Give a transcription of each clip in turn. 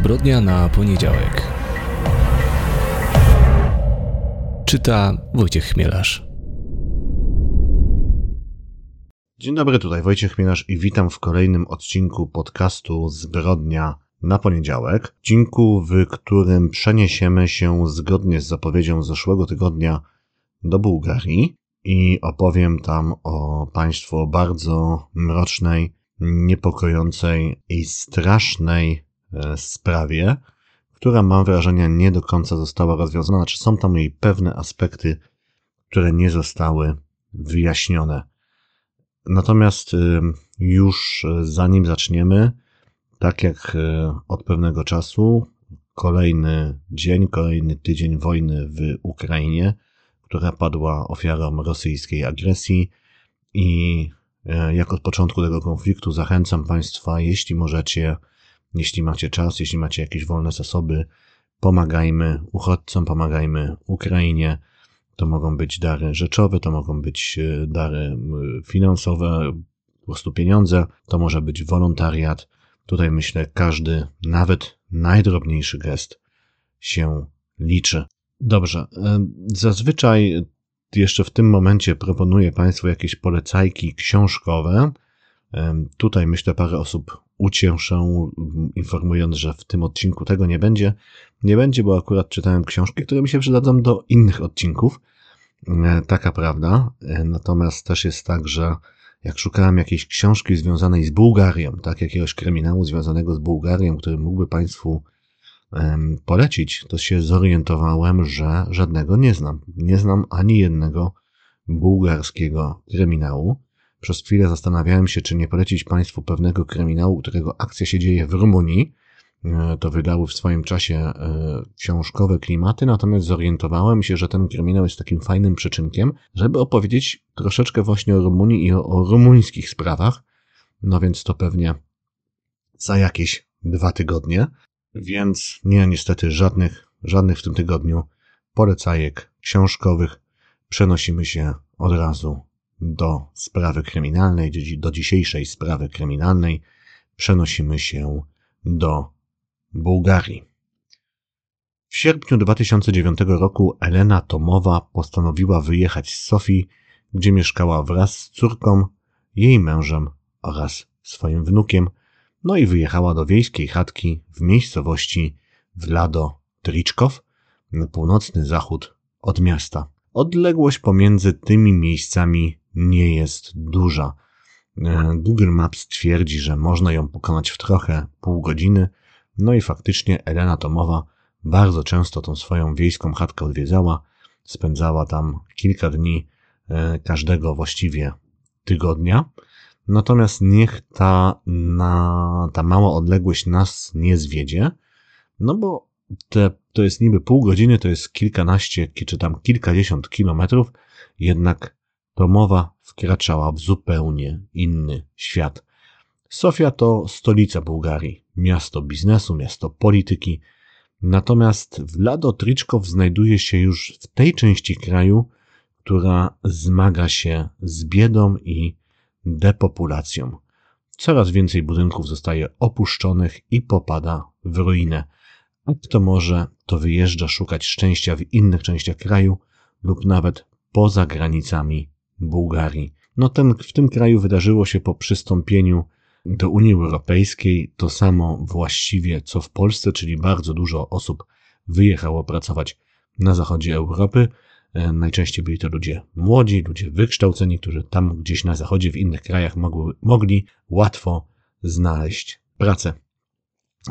Zbrodnia na poniedziałek. Czyta Wojciech Chmielarz. Dzień dobry, tutaj Wojciech Chmielarz i witam w kolejnym odcinku podcastu Zbrodnia na poniedziałek. Odcinku, w którym przeniesiemy się zgodnie z zapowiedzią zeszłego tygodnia do Bułgarii i opowiem tam o państwu bardzo mrocznej, niepokojącej i strasznej sprawie, która mam wrażenie nie do końca została rozwiązana. Znaczy są tam jej pewne aspekty, które nie zostały wyjaśnione. Natomiast y, już zanim zaczniemy, tak jak y, od pewnego czasu, kolejny dzień, kolejny tydzień wojny w Ukrainie, która padła ofiarą rosyjskiej agresji i jak od początku tego konfliktu zachęcam Państwa, jeśli możecie, jeśli macie czas, jeśli macie jakieś wolne zasoby, pomagajmy uchodźcom, pomagajmy Ukrainie. To mogą być dary rzeczowe, to mogą być dary finansowe, po prostu pieniądze, to może być wolontariat, Tutaj myślę, każdy, nawet najdrobniejszy gest się liczy. Dobrze, e, zazwyczaj jeszcze w tym momencie proponuję Państwu jakieś polecajki książkowe. E, tutaj myślę, parę osób ucieszę, informując, że w tym odcinku tego nie będzie. Nie będzie, bo akurat czytałem książki, które mi się przydadzą do innych odcinków. E, taka prawda. Natomiast też jest tak, że jak szukałem jakiejś książki związanej z Bułgarią, tak, jakiegoś kryminału związanego z Bułgarią, który mógłby Państwu polecić, to się zorientowałem, że żadnego nie znam. Nie znam ani jednego bułgarskiego kryminału. Przez chwilę zastanawiałem się, czy nie polecić Państwu pewnego kryminału, którego akcja się dzieje w Rumunii, E, to wydały w swoim czasie e, książkowe klimaty, natomiast zorientowałem się, że ten kryminał jest takim fajnym przyczynkiem, żeby opowiedzieć troszeczkę właśnie o Rumunii i o, o rumuńskich sprawach. No więc to pewnie za jakieś dwa tygodnie. Więc nie, niestety żadnych, żadnych w tym tygodniu polecajek książkowych. Przenosimy się od razu do sprawy kryminalnej, do dzisiejszej sprawy kryminalnej. Przenosimy się do Bułgarii. W sierpniu 2009 roku Elena Tomowa postanowiła wyjechać z Sofii, gdzie mieszkała wraz z córką, jej mężem oraz swoim wnukiem, no i wyjechała do wiejskiej chatki w miejscowości Vlado Triczkow, północny zachód od miasta. Odległość pomiędzy tymi miejscami nie jest duża. Google Maps twierdzi, że można ją pokonać w trochę pół godziny, no i faktycznie Elena Tomowa bardzo często tą swoją wiejską chatkę odwiedzała, spędzała tam kilka dni e, każdego właściwie tygodnia. Natomiast niech ta, na, ta mała odległość nas nie zwiedzie, no bo te, to jest niby pół godziny, to jest kilkanaście, czy tam kilkadziesiąt kilometrów, jednak Tomowa wkraczała w zupełnie inny świat. Sofia to stolica Bułgarii, miasto biznesu, miasto polityki. Natomiast Vlado Triczkow znajduje się już w tej części kraju, która zmaga się z biedą i depopulacją. Coraz więcej budynków zostaje opuszczonych i popada w ruinę. A kto może, to wyjeżdża szukać szczęścia w innych częściach kraju lub nawet poza granicami Bułgarii. No ten, w tym kraju wydarzyło się po przystąpieniu do Unii Europejskiej to samo właściwie co w Polsce, czyli bardzo dużo osób wyjechało pracować na zachodzie Europy. E, najczęściej byli to ludzie młodzi, ludzie wykształceni, którzy tam gdzieś na zachodzie, w innych krajach mogły, mogli łatwo znaleźć pracę.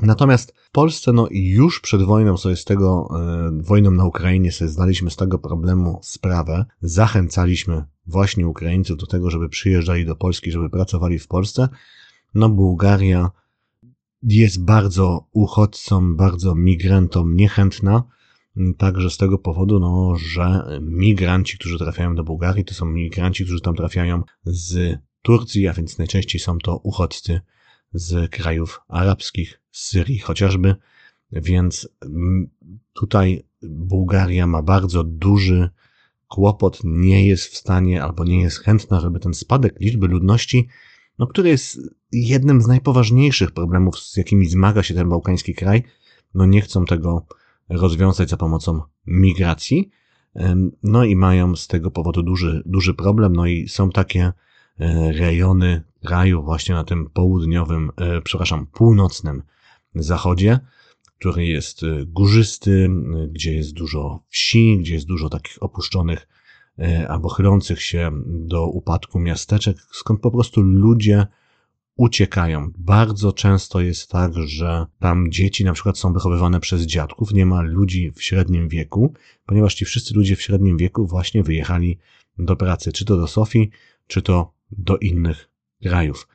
Natomiast w Polsce, no już przed wojną sobie z tego, e, wojną na Ukrainie sobie znaliśmy z tego problemu sprawę. Zachęcaliśmy właśnie Ukraińców do tego, żeby przyjeżdżali do Polski, żeby pracowali w Polsce. No Bułgaria jest bardzo uchodźcom, bardzo migrantom niechętna, także z tego powodu, no, że migranci, którzy trafiają do Bułgarii, to są migranci, którzy tam trafiają z Turcji, a więc najczęściej są to uchodźcy z krajów arabskich, z Syrii chociażby, więc tutaj Bułgaria ma bardzo duży kłopot, nie jest w stanie albo nie jest chętna, żeby ten spadek liczby ludności no, który jest jednym z najpoważniejszych problemów, z jakimi zmaga się ten bałkański kraj. No nie chcą tego rozwiązać za pomocą migracji. No i mają z tego powodu duży, duży problem. No i są takie e, rejony kraju właśnie na tym południowym, e, przepraszam, północnym zachodzie, który jest e, górzysty, gdzie jest dużo wsi, gdzie jest dużo takich opuszczonych albo chylących się do upadku miasteczek, skąd po prostu ludzie uciekają. Bardzo często jest tak, że tam dzieci na przykład są wychowywane przez dziadków, nie ma ludzi w średnim wieku, ponieważ ci wszyscy ludzie w średnim wieku właśnie wyjechali do pracy, czy to do Sofii, czy to do innych krajów.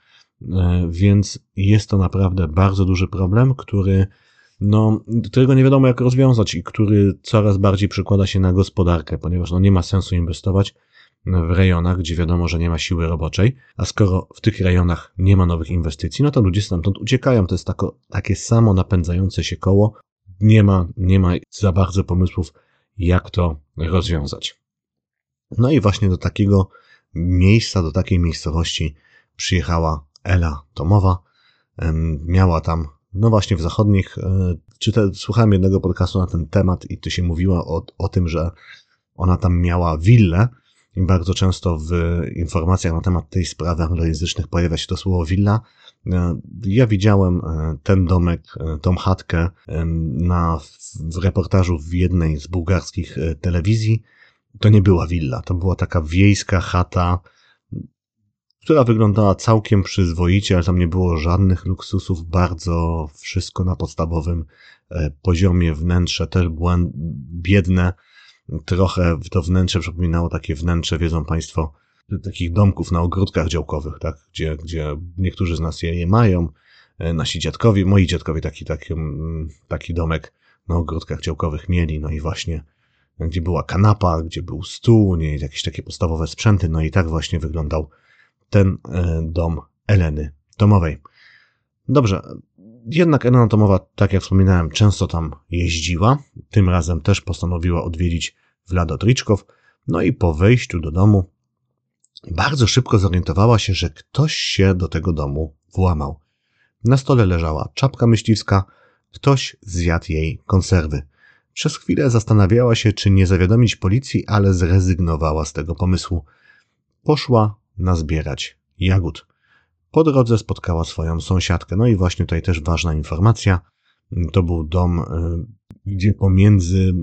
E, więc jest to naprawdę bardzo duży problem, który, no, którego nie wiadomo jak rozwiązać i który coraz bardziej przykłada się na gospodarkę, ponieważ no, nie ma sensu inwestować w rejonach, gdzie wiadomo, że nie ma siły roboczej, a skoro w tych rejonach nie ma nowych inwestycji, no to ludzie stamtąd uciekają. To jest tako, takie samo napędzające się koło. Nie ma, nie ma za bardzo pomysłów, jak to rozwiązać. No i właśnie do takiego miejsca, do takiej miejscowości przyjechała Ela Tomowa. Miała tam, no właśnie w zachodnich, e, czyta, słuchałem jednego podcastu na ten temat i tu się mówiło o, o tym, że ona tam miała willę, i bardzo często w informacjach na temat tej sprawy anglojęzycznych pojawia się to słowo willa. E, ja widziałem e, ten domek, tą chatkę na, w reportażu w jednej z bułgarskich telewizji. To nie była willa, to była taka wiejska chata, która wyglądała całkiem przyzwoicie, ale tam nie było żadnych luksusów, bardzo wszystko na podstawowym poziomie, wnętrze też biedne, trochę to wnętrze przypominało takie wnętrze, wiedzą Państwo, takich domków na ogródkach działkowych, tak, gdzie, gdzie niektórzy z nas je, je mają, e, nasi dziadkowie, moi dziadkowie taki, taki, mm, taki domek na ogródkach działkowych mieli, no i właśnie gdzie była kanapa, gdzie był stół, nie, jakieś takie podstawowe sprzęty, no i tak właśnie wyglądał ten e, dom Eleny Tomowej. Dobrze, jednak Elena Tomowa, tak jak wspominałem, często tam jeździła. Tym razem też postanowiła odwiedzić Vlado Triczkow. No i po wejściu do domu bardzo szybko zorientowała się, że ktoś się do tego domu włamał. Na stole leżała czapka myśliwska, ktoś zjadł jej konserwy. Przez chwilę zastanawiała się, czy nie zawiadomić policji, ale zrezygnowała z tego pomysłu. Poszła nazbierać jagód. Po drodze spotkała swoją sąsiadkę. No i właśnie tutaj też ważna informacja. To był dom, e, gdzie pomiędzy,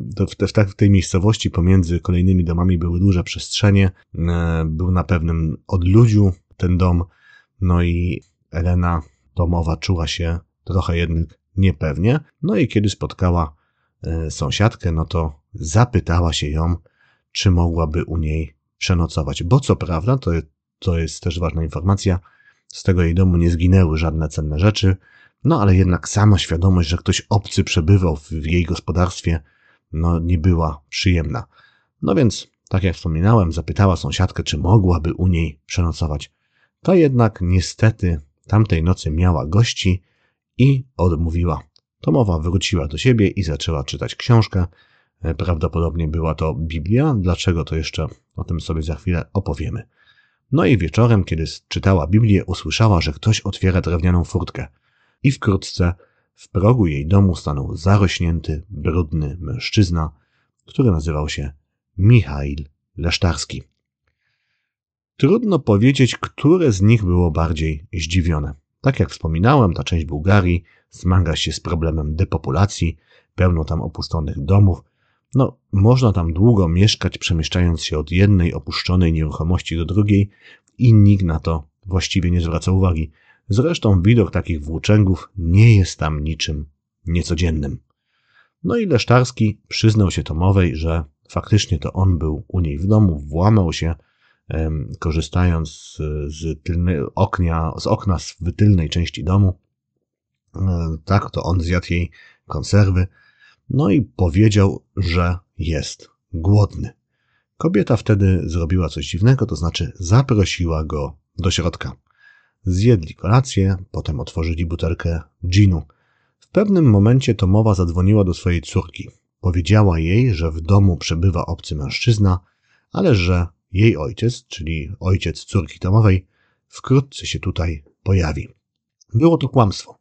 w tej miejscowości, pomiędzy kolejnymi domami były duże przestrzenie. E, był na pewnym odludziu ten dom. No i Elena domowa czuła się trochę jednak niepewnie. No i kiedy spotkała e, sąsiadkę, no to zapytała się ją, czy mogłaby u niej przenocować. Bo co prawda, to, to jest też ważna informacja, z tego jej domu nie zginęły żadne cenne rzeczy, no ale jednak sama świadomość, że ktoś obcy przebywał w jej gospodarstwie, no nie była przyjemna. No więc, tak jak wspominałem, zapytała sąsiadkę, czy mogłaby u niej przenocować. To jednak niestety tamtej nocy miała gości i odmówiła. Tomowa wróciła do siebie i zaczęła czytać książkę. Prawdopodobnie była to Biblia. Dlaczego to jeszcze o tym sobie za chwilę opowiemy. No i wieczorem, kiedy czytała Biblię, usłyszała, że ktoś otwiera drewnianą furtkę. I wkrótce w progu jej domu stanął zarośnięty, brudny mężczyzna, który nazywał się Michail Lesztarski. Trudno powiedzieć, które z nich było bardziej zdziwione. Tak jak wspominałem, ta część Bułgarii zmaga się z problemem depopulacji, pełno tam opuszczonych domów, no, można tam długo mieszkać, przemieszczając się od jednej opuszczonej nieruchomości do drugiej i nikt na to właściwie nie zwraca uwagi. Zresztą widok takich włóczęgów nie jest tam niczym niecodziennym. No i Lesztarski przyznał się Tomowej, że faktycznie to on był u niej w domu, włamał się, korzystając z, z, tylny, oknia, z okna w tylnej części domu. E, tak, to on zjadł jej konserwy, no i powiedział, że jest głodny. Kobieta wtedy zrobiła coś dziwnego, to znaczy zaprosiła go do środka. Zjedli kolację, potem otworzyli butelkę ginu. W pewnym momencie Tomowa zadzwoniła do swojej córki. Powiedziała jej, że w domu przebywa obcy mężczyzna, ale że jej ojciec, czyli ojciec córki Tomowej, wkrótce się tutaj pojawi. Było to kłamstwo.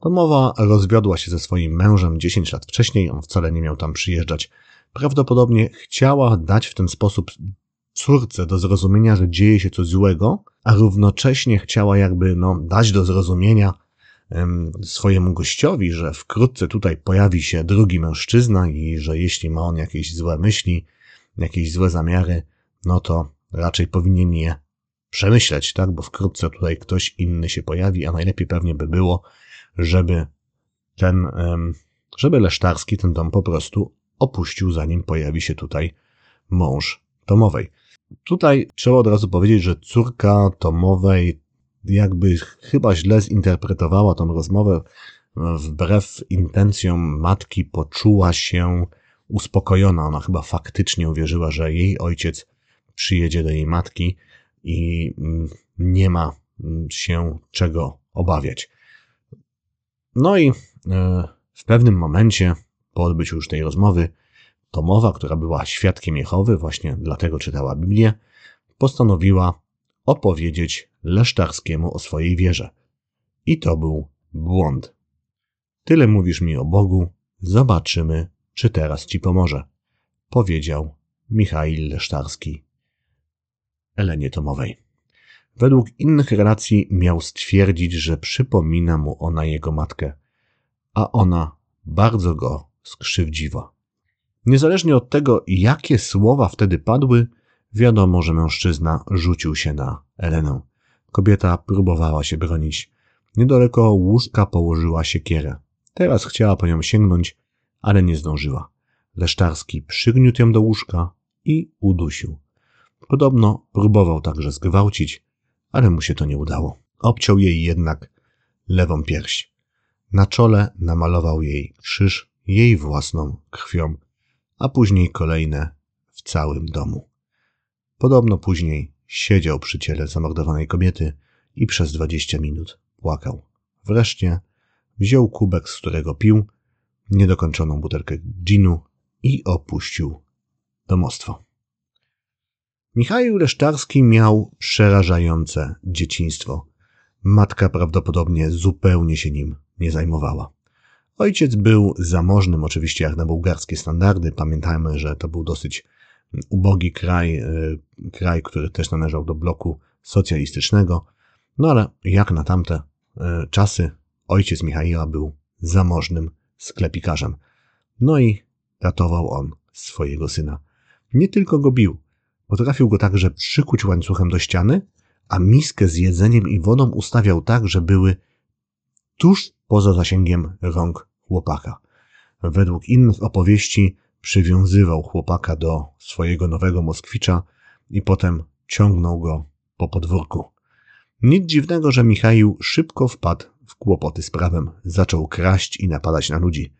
Tomowa rozwiodła się ze swoim mężem 10 lat wcześniej, on wcale nie miał tam przyjeżdżać. Prawdopodobnie chciała dać w ten sposób córce do zrozumienia, że dzieje się coś złego, a równocześnie chciała jakby no, dać do zrozumienia um, swojemu gościowi, że wkrótce tutaj pojawi się drugi mężczyzna i że jeśli ma on jakieś złe myśli, jakieś złe zamiary, no to raczej powinien je przemyśleć, tak? Bo wkrótce tutaj ktoś inny się pojawi, a najlepiej pewnie by było, żeby ten, żeby Lesztarski ten dom po prostu opuścił, zanim pojawi się tutaj mąż Tomowej. Tutaj trzeba od razu powiedzieć, że córka Tomowej jakby chyba źle zinterpretowała tą rozmowę. Wbrew intencjom matki poczuła się uspokojona. Ona chyba faktycznie uwierzyła, że jej ojciec przyjedzie do jej matki i mm, nie ma mm, się czego obawiać. No i e, w pewnym momencie, po odbyciu już tej rozmowy, Tomowa, która była świadkiem Jehowy, właśnie dlatego czytała Biblię, postanowiła opowiedzieć Lesztarskiemu o swojej wierze. I to był błąd. Tyle mówisz mi o Bogu, zobaczymy, czy teraz ci pomoże, powiedział Michail Lesztarski Elenie Tomowej. Według innych relacji miał stwierdzić, że przypomina mu ona jego matkę, a ona bardzo go skrzywdziła. Niezależnie od tego, jakie słowa wtedy padły, wiadomo, że mężczyzna rzucił się na Elenę. Kobieta próbowała się bronić. Niedaleko łóżka położyła siekierę. Teraz chciała po nią sięgnąć, ale nie zdążyła. Lesztarski przygniótł ją do łóżka i udusił. Podobno próbował także zgwałcić, ale mu się to nie udało. Obciął jej jednak lewą pierś. Na czole namalował jej krzyż jej własną krwią, a później kolejne w całym domu. Podobno później siedział przy ciele zamordowanej kobiety i przez dwadzieścia minut płakał. Wreszcie wziął kubek, z którego pił, niedokończoną butelkę ginu i opuścił domostwo. Michał Leszczarski miał przerażające dzieciństwo. Matka prawdopodobnie zupełnie się nim nie zajmowała. Ojciec był zamożnym, oczywiście jak na bułgarskie standardy. Pamiętajmy, że to był dosyć ubogi kraj, e, kraj, który też należał do bloku socjalistycznego. No ale jak na tamte e, czasy, ojciec Michała był zamożnym sklepikarzem. No i ratował on swojego syna. Nie tylko go bił, potrafił go także przykuć łańcuchem do ściany, a miskę z jedzeniem i wodą ustawiał tak, że były tuż poza zasięgiem rąk chłopaka. Według innych opowieści przywiązywał chłopaka do swojego nowego Moskwicza i potem ciągnął go po podwórku. Nic dziwnego, że Michał szybko wpadł w kłopoty z prawem, zaczął kraść i napadać na ludzi.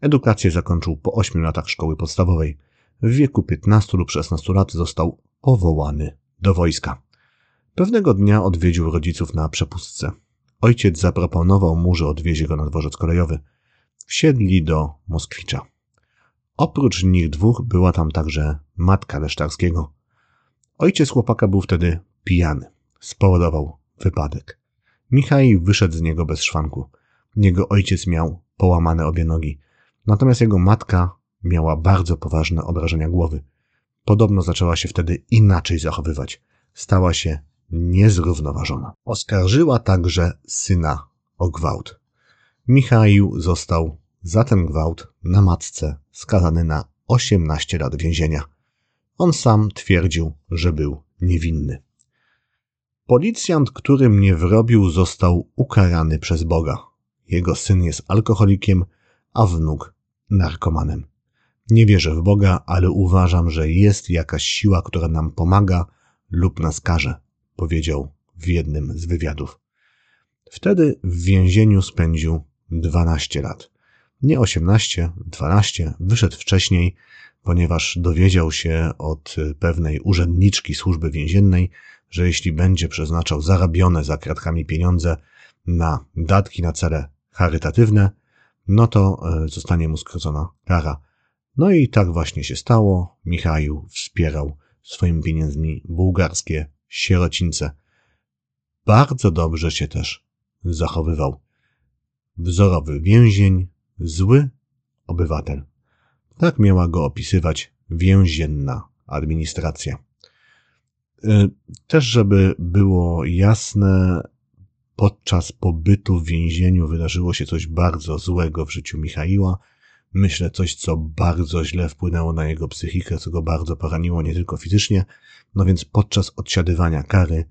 Edukację zakończył po ośmiu latach szkoły podstawowej. W wieku 15 lub 16 lat został powołany do wojska. Pewnego dnia odwiedził rodziców na przepustce. Ojciec zaproponował mu, że odwiezie go na dworzec kolejowy. Wsiedli do Moskwicza. Oprócz nich dwóch była tam także matka Lesztarskiego. Ojciec chłopaka był wtedy pijany. Spowodował wypadek. Michał wyszedł z niego bez szwanku. Jego ojciec miał połamane obie nogi. Natomiast jego matka miała bardzo poważne obrażenia głowy. Podobno zaczęła się wtedy inaczej zachowywać. Stała się niezrównoważona. Oskarżyła także syna o gwałt. Michał został za ten gwałt na matce skazany na 18 lat więzienia. On sam twierdził, że był niewinny. Policjant, który mnie wrobił, został ukarany przez Boga. Jego syn jest alkoholikiem, a wnuk narkomanem. Nie wierzę w Boga, ale uważam, że jest jakaś siła, która nam pomaga lub nas karze, powiedział w jednym z wywiadów. Wtedy w więzieniu spędził 12 lat. Nie 18, 12, wyszedł wcześniej, ponieważ dowiedział się od pewnej urzędniczki służby więziennej, że jeśli będzie przeznaczał zarabione za kratkami pieniądze na datki na cele charytatywne, no to e, zostanie mu skrócona kara. No i tak właśnie się stało. Michał wspierał swoimi pieniędzmi bułgarskie sierocińce. bardzo dobrze się też zachowywał. Wzorowy więzień, zły obywatel. Tak miała go opisywać więzienna administracja. Y, też, żeby było jasne, podczas pobytu w więzieniu wydarzyło się coś bardzo złego w życiu Michaiła. Myślę coś, co bardzo źle wpłynęło na jego psychikę, co go bardzo poraniło nie tylko fizycznie, no więc podczas odsiadywania kary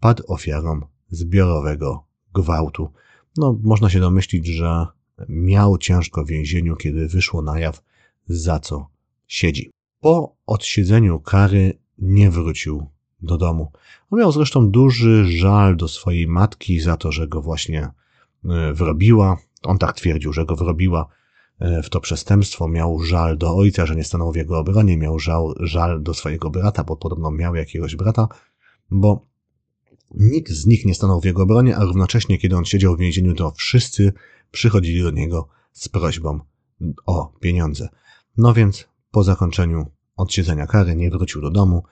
padł ofiarą zbiorowego gwałtu. No, można się domyślić, że miał ciężko w więzieniu, kiedy wyszło na jaw, za co siedzi. Po odsiedzeniu kary nie wrócił do domu. On miał zresztą duży żal do swojej matki za to, że go właśnie e, wrobiła. On tak twierdził, że go wrobiła w to przestępstwo. Miał żal do ojca, że nie stanął w jego obronie. Miał żal, żal do swojego brata, bo podobno miał jakiegoś brata, bo nikt z nich nie stanął w jego obronie, a równocześnie, kiedy on siedział w więzieniu, to wszyscy przychodzili do niego z prośbą o pieniądze. No więc po zakończeniu odsiedzenia kary nie wrócił do domu,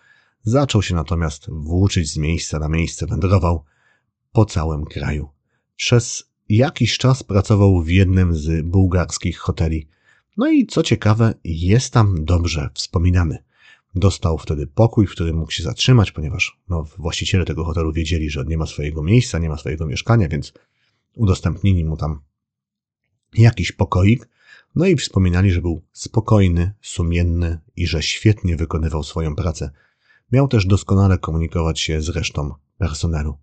Zaczął się natomiast włóczyć z miejsca na miejsce, wędrował po całym kraju. Przez jakiś czas pracował w jednym z bułgarskich hoteli. No i co ciekawe, jest tam dobrze wspominany. Dostał wtedy pokój, w którym mógł się zatrzymać, ponieważ no, właściciele tego hotelu wiedzieli, że nie ma swojego miejsca, nie ma swojego mieszkania, więc udostępnili mu tam jakiś pokoik. No i wspominali, że był spokojny, sumienny i że świetnie wykonywał swoją pracę. Miał też doskonale komunikować się z resztą personelu.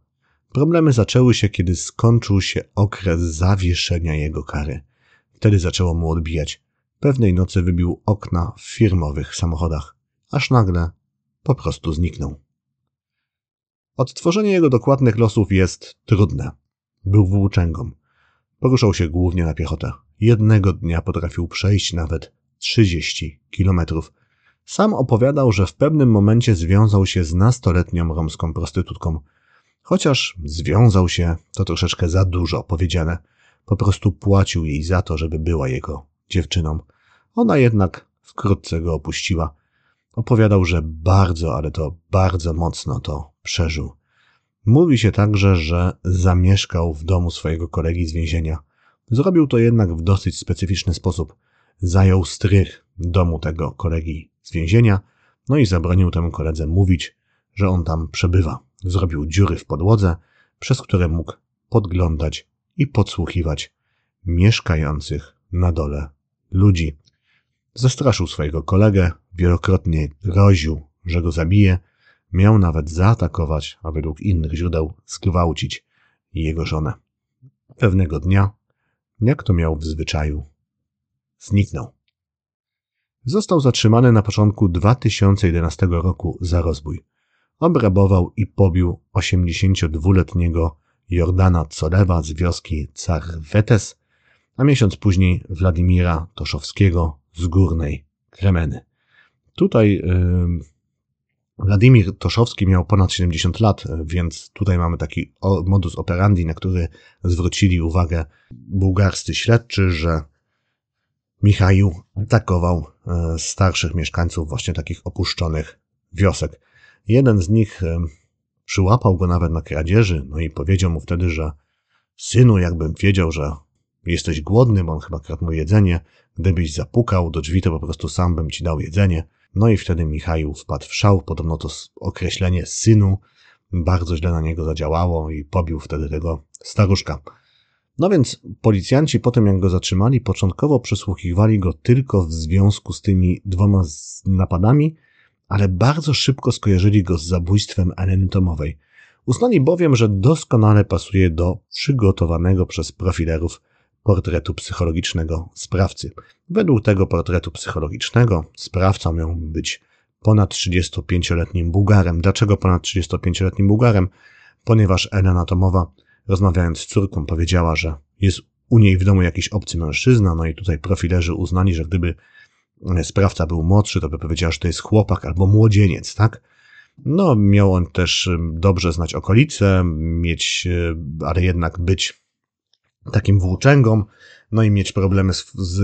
Problemy zaczęły się, kiedy skończył się okres zawieszenia jego kary. Wtedy zaczęło mu odbijać. Pewnej nocy wybił okna w firmowych samochodach, aż nagle po prostu zniknął. Odtworzenie jego dokładnych losów jest trudne. Był włóczęgą. Poruszał się głównie na piechotę. Jednego dnia potrafił przejść nawet 30 kilometrów. Sam opowiadał, że w pewnym momencie związał się z nastoletnią romską prostytutką. Chociaż związał się, to troszeczkę za dużo powiedziane. Po prostu płacił jej za to, żeby była jego dziewczyną. Ona jednak wkrótce go opuściła. Opowiadał, że bardzo, ale to bardzo mocno to przeżył. Mówi się także, że zamieszkał w domu swojego kolegi z więzienia. Zrobił to jednak w dosyć specyficzny sposób. Zajął strych domu tego kolegi z więzienia, no i zabronił temu koledze mówić, że on tam przebywa. Zrobił dziury w podłodze, przez które mógł podglądać i podsłuchiwać mieszkających na dole ludzi. Zastraszył swojego kolegę, wielokrotnie groził, że go zabije, miał nawet zaatakować, a według innych źródeł zgwałcić jego żonę. Pewnego dnia, jak to miał w zwyczaju, zniknął. Został zatrzymany na początku 2011 roku za rozbój. Obrabował i pobił 82-letniego Jordana Colewa z wioski Carwetes, a miesiąc później Władimira Toszowskiego z Górnej Kremeny. Tutaj yy, Władimir Toszowski miał ponad 70 lat, więc tutaj mamy taki modus operandi, na który zwrócili uwagę bułgarscy śledczy, że Michał atakował e, starszych mieszkańców właśnie takich opuszczonych wiosek. Jeden z nich e, przyłapał go nawet na kradzieży, no i powiedział mu wtedy, że synu, jakbym wiedział, że jesteś głodny, bo on chyba kradł mu jedzenie, gdybyś zapukał do drzwi, to po prostu sam bym ci dał jedzenie. No i wtedy Michał wpadł w szał, podobno to określenie synu bardzo źle na niego zadziałało i pobił wtedy tego staruszka. No więc policjanci po tym jak go zatrzymali, początkowo przesłuchiwali go tylko w związku z tymi dwoma napadami, ale bardzo szybko skojarzyli go z zabójstwem Eleny Tomowej. Uznali bowiem, że doskonale pasuje do przygotowanego przez profilerów portretu psychologicznego sprawcy. Według tego portretu psychologicznego sprawca miał być ponad 35-letnim Bułgarem. Dlaczego ponad 35-letnim Bułgarem? Ponieważ Elena Tomowa rozmawiając z córką, powiedziała, że jest u niej w domu jakiś obcy mężczyzna, no i tutaj profilerzy uznali, że gdyby sprawca był młodszy, to by powiedziała, że to jest chłopak albo młodzieniec, tak? No, miał on też e, dobrze znać okolice, mieć, e, ale jednak być takim włóczęgą, no i mieć problemy z, z,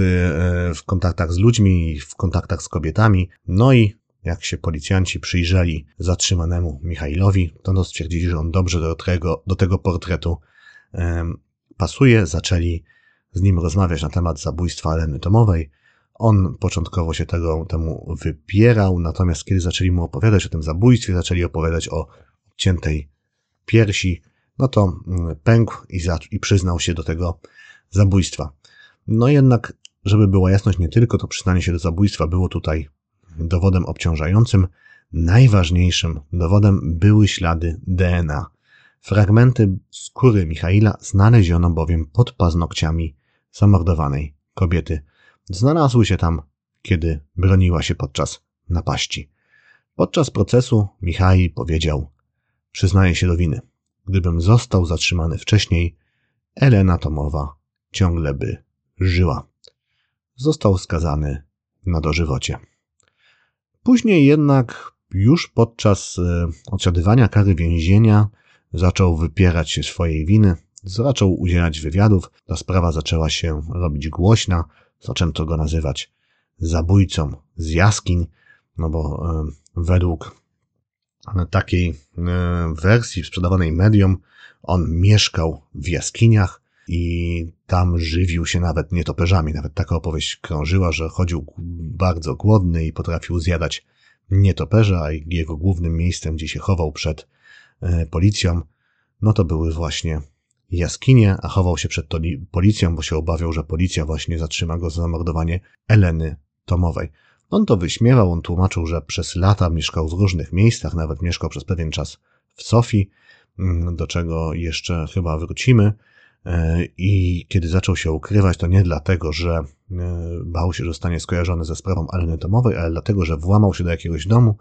w kontaktach z ludźmi, w kontaktach z kobietami, no i jak się policjanci przyjrzeli zatrzymanemu Michailowi, to no stwierdzili, że on dobrze do tego, do tego portretu pasuje. Zaczęli z nim rozmawiać na temat zabójstwa Eleny Tomowej. On początkowo się tego, temu wypierał, natomiast kiedy zaczęli mu opowiadać o tym zabójstwie, zaczęli opowiadać o ciętej piersi, no to mm, pękł i, za, i przyznał się do tego zabójstwa. No jednak, żeby była jasność, nie tylko to przyznanie się do zabójstwa było tutaj dowodem obciążającym, najważniejszym dowodem były ślady DNA. Fragmenty skóry Michaila znaleziono bowiem pod paznokciami zamordowanej kobiety. Znalazły się tam, kiedy broniła się podczas napaści. Podczas procesu Michał powiedział: Przyznaję się do winy. Gdybym został zatrzymany wcześniej, Elena Tomowa ciągle by żyła. Został skazany na dożywocie. Później jednak, już podczas e, odsiadywania kary więzienia, zaczął wypierać się swojej winy, zaczął udzielać wywiadów, ta sprawa zaczęła się robić głośna, zaczęto go nazywać zabójcą z jaskiń, no bo e, według takiej e, wersji sprzedawanej medium on mieszkał w jaskiniach i tam żywił się nawet nietoperzami. Nawet taka opowieść krążyła, że chodził bardzo głodny i potrafił zjadać nietoperza, a jego głównym miejscem, gdzie się chował przed e, policją, no to były właśnie jaskinie, a chował się przed policją, bo się obawiał, że policja właśnie zatrzyma go za zamordowanie Eleny Tomowej. On to wyśmiewał, on tłumaczył, że przez lata mieszkał w różnych miejscach, nawet mieszkał przez pewien czas w Sofii, mm, do czego jeszcze chyba wrócimy. E, I kiedy zaczął się ukrywać, to nie dlatego, że e, bał się, że zostanie skojarzony ze sprawą Aleny Tomowej, ale dlatego, że włamał się do jakiegoś domu,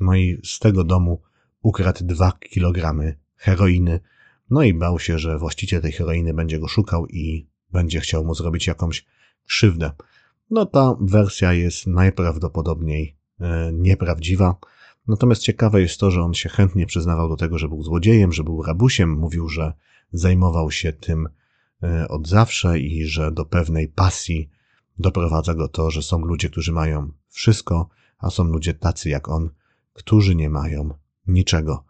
no i z tego domu ukradł dwa kilogramy heroiny, no i bał się, że właściciel tej heroiny będzie go szukał i będzie chciał mu zrobić jakąś krzywdę. No ta wersja jest najprawdopodobniej e, nieprawdziwa. Natomiast ciekawe jest to, że on się chętnie przyznawał do tego, że był złodziejem, że był rabusiem, mówił, że zajmował się tym e, od zawsze i że do pewnej pasji doprowadza go to, że są ludzie, którzy mają wszystko, a są ludzie tacy jak on, którzy nie mają niczego.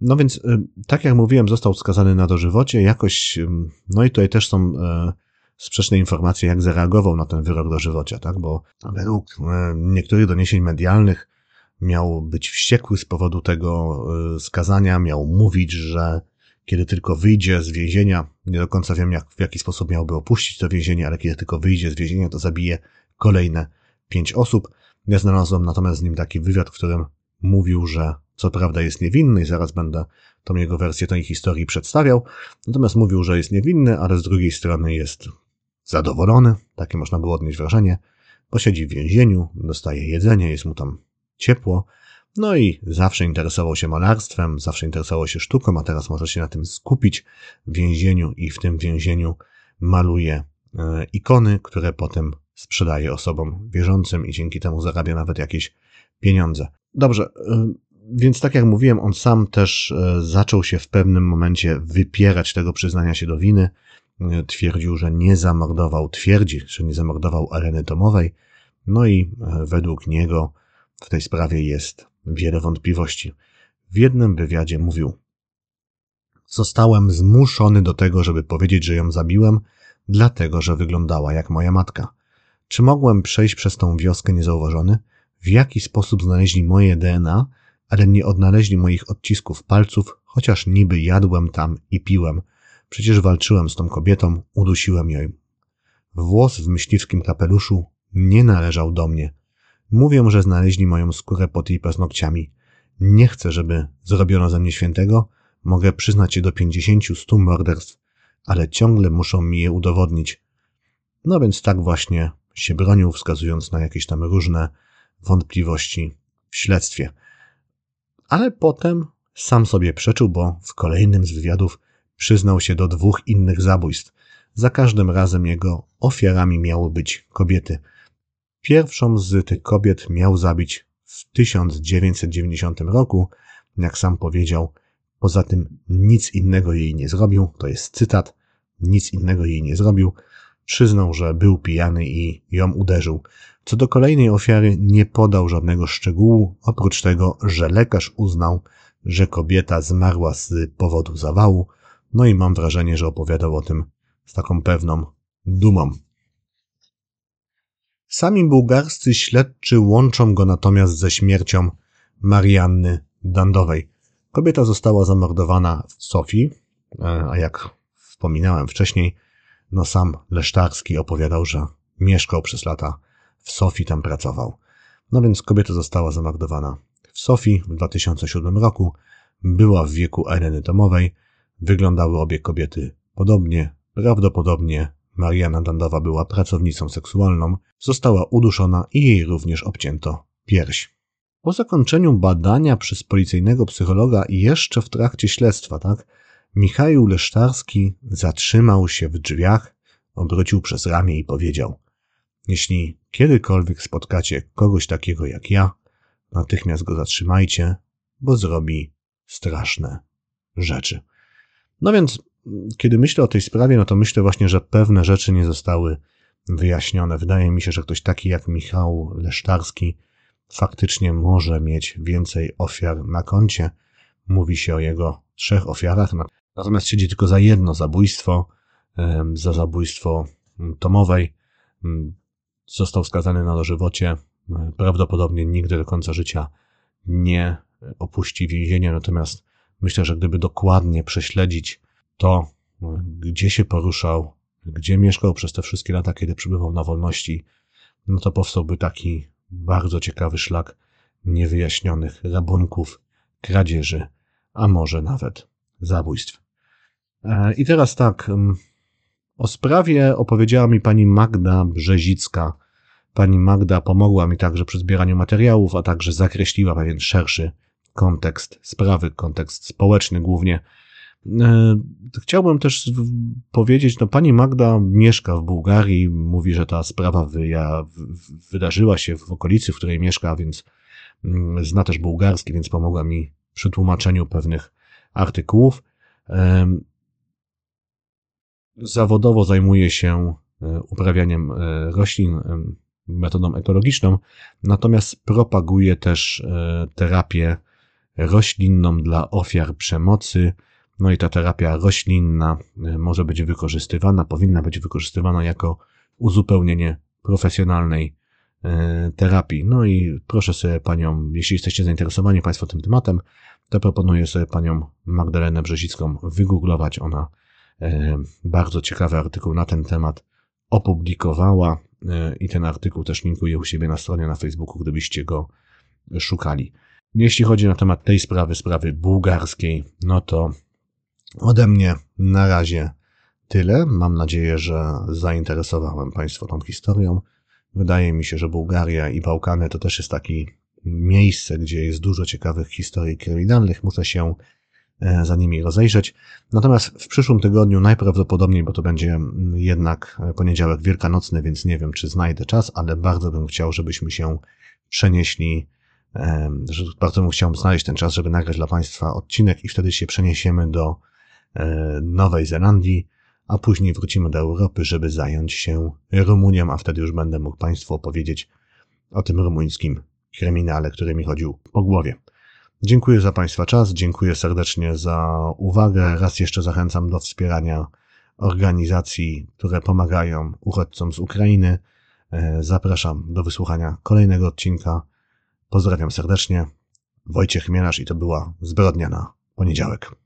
No więc, e, tak jak mówiłem, został skazany na dożywocie, jakoś, no i tutaj też są sprzeczne informacje, jak zareagował na ten wyrok dożywocia, tak? Bo według e, niektórych doniesień medialnych miał być wściekły z powodu tego skazania, miał mówić, że kiedy tylko wyjdzie z więzienia, nie do końca wiem, jak, w jaki sposób miałby opuścić to więzienie, ale kiedy tylko wyjdzie z więzienia, to zabije kolejne pięć osób. Ja znalazłem natomiast z nim taki wywiad, w którym mówił, że co prawda jest niewinny i zaraz będę tą jego wersję tej historii przedstawiał, natomiast mówił, że jest niewinny, ale z drugiej strony jest zadowolony, takie można było odnieść wrażenie, bo siedzi w więzieniu, dostaje jedzenie, jest mu tam ciepło, no i zawsze interesował się malarstwem, zawsze interesował się sztuką, a teraz może się na tym skupić w więzieniu i w tym więzieniu maluje e, ikony, które potem sprzedaje osobom wierzącym i dzięki temu zarabia nawet jakieś pieniądze. Dobrze, e, więc tak jak mówiłem, on sam też e, zaczął się w pewnym momencie wypierać tego przyznania się do winy, twierdził, że nie zamordował, twierdzi, że nie zamordował Eleny Tomowej, no i e, według niego w tej sprawie jest wiele wątpliwości. W jednym wywiadzie mówił: Zostałem zmuszony do tego, żeby powiedzieć, że ją zabiłem, dlatego że wyglądała jak moja matka. Czy mogłem przejść przez tą wioskę niezauważony? W jaki sposób znaleźli moje DNA, ale nie odnaleźli moich odcisków palców, chociaż niby jadłem tam i piłem, Przecież walczyłem z tą kobietą, udusiłem ją. Włos w myśliwskim kapeluszu nie należał do mnie. Mówią, że znaleźli moją skórę pod jej paznokciami. Nie chcę, żeby zrobiono ze mnie świętego. Mogę przyznać się do pięćdziesięciu, stu morderstw, ale ciągle muszą mi je udowodnić. No więc tak właśnie się bronił, wskazując na jakieś tam różne wątpliwości w śledztwie. Ale potem sam sobie przeczył, bo w kolejnym z wywiadów Przyznał się do dwóch innych zabójstw. Za każdym razem jego ofiarami miały być kobiety. Pierwszą z tych kobiet miał zabić w 1990 roku. Jak sam powiedział, poza tym nic innego jej nie zrobił. To jest cytat. Nic innego jej nie zrobił. Przyznał, że był pijany i ją uderzył. Co do kolejnej ofiary nie podał żadnego szczegółu, oprócz tego, że lekarz uznał, że kobieta zmarła z powodu zawału, no i mam wrażenie, że opowiadał o tym z taką pewną dumą. Sami bułgarscy śledczy łączą go natomiast ze śmiercią Marianny Dandowej. Kobieta została zamordowana w Sofii, e, a jak wspominałem wcześniej, no sam Lesztarski opowiadał, że mieszkał przez lata w Sofii, tam pracował. No więc kobieta została zamordowana w Sofii w 2007 roku, była w wieku areny domowej, wyglądały obie kobiety podobnie, prawdopodobnie Mariana Dandowa była pracownicą seksualną, została uduszona i jej również obcięto pierś. Po zakończeniu badania przez policyjnego psychologa jeszcze w trakcie śledztwa, tak, Michał Lesztarski zatrzymał się w drzwiach, obrócił przez ramię i powiedział: Jeśli kiedykolwiek spotkacie kogoś takiego jak ja, natychmiast go zatrzymajcie, bo zrobi straszne rzeczy. No więc, kiedy myślę o tej sprawie, no to myślę właśnie, że pewne rzeczy nie zostały wyjaśnione. Wydaje mi się, że ktoś taki jak Michał Lesztarski faktycznie może mieć więcej ofiar na koncie. Mówi się o jego trzech ofiarach, natomiast siedzi tylko za jedno zabójstwo, za zabójstwo Tomowej. Został skazany na dożywocie. Prawdopodobnie nigdy do końca życia nie opuści więzienia, natomiast myślę, że gdyby dokładnie prześledzić to, gdzie się poruszał, gdzie mieszkał przez te wszystkie lata, kiedy przebywał na wolności, no to powstałby taki bardzo ciekawy szlak niewyjaśnionych rabunków, kradzieży, a może nawet zabójstw. E, I teraz tak, o sprawie opowiedziała mi pani Magda Brzezicka. Pani Magda pomogła mi także przy zbieraniu materiałów, a także zakreśliła pewien szerszy kontekst sprawy, kontekst społeczny głównie. E, chciałbym też powiedzieć, no pani Magda mieszka w Bułgarii, mówi, że ta sprawa wyja, wydarzyła się w okolicy, w której mieszka, więc mm, zna też bułgarski, więc pomogła mi przy tłumaczeniu pewnych artykułów. Zawodowo zajmuje się e, uprawianiem e, roślin metodą ekologiczną, natomiast propaguje też terapię roślinną dla ofiar przemocy, no i ta terapia roślinna e, może być wykorzystywana, powinna być wykorzystywana jako uzupełnienie profesjonalnej e, terapii. No i proszę sobie panią, jeśli jesteście zainteresowani państwo tym tematem, to proponuję sobie panią Magdalenę Brzezicką wygooglować. Ona e, bardzo ciekawy artykuł na ten temat opublikowała i ten artykuł też linkuję u siebie na stronie na Facebooku, gdybyście go szukali. Jeśli chodzi na temat tej sprawy, sprawy bułgarskiej, no to Ode mnie na razie tyle. Mam nadzieję, że zainteresowałem Państwa tą historią. Wydaje mi się, że Bułgaria i Bałkany to też jest taki miejsce, gdzie jest dużo ciekawych historii kryminalnych. Muszę się e, za nimi rozejrzeć. Natomiast w przyszłym tygodniu najprawdopodobniej, bo to będzie jednak poniedziałek wielkanocny, więc nie wiem, czy znajdę czas, ale bardzo bym chciał, żebyśmy się przenieśli, że bardzo bym chciał znaleźć ten czas, żeby nagrać dla Państwa odcinek i wtedy się przeniesiemy do E, Nowej Zelandii, a później wrócimy do Europy, żeby zająć się Rumunią, a wtedy już będę mógł Państwu opowiedzieć o tym rumuńskim kryminale, który mi chodził po głowie. Dziękuję za Państwa czas, dziękuję serdecznie za uwagę. Raz jeszcze zachęcam do wspierania organizacji, które pomagają uchodźcom z Ukrainy. E, zapraszam do wysłuchania kolejnego odcinka. Pozdrawiam serdecznie. Wojciech Mielasz i to była Zbrodnia na poniedziałek.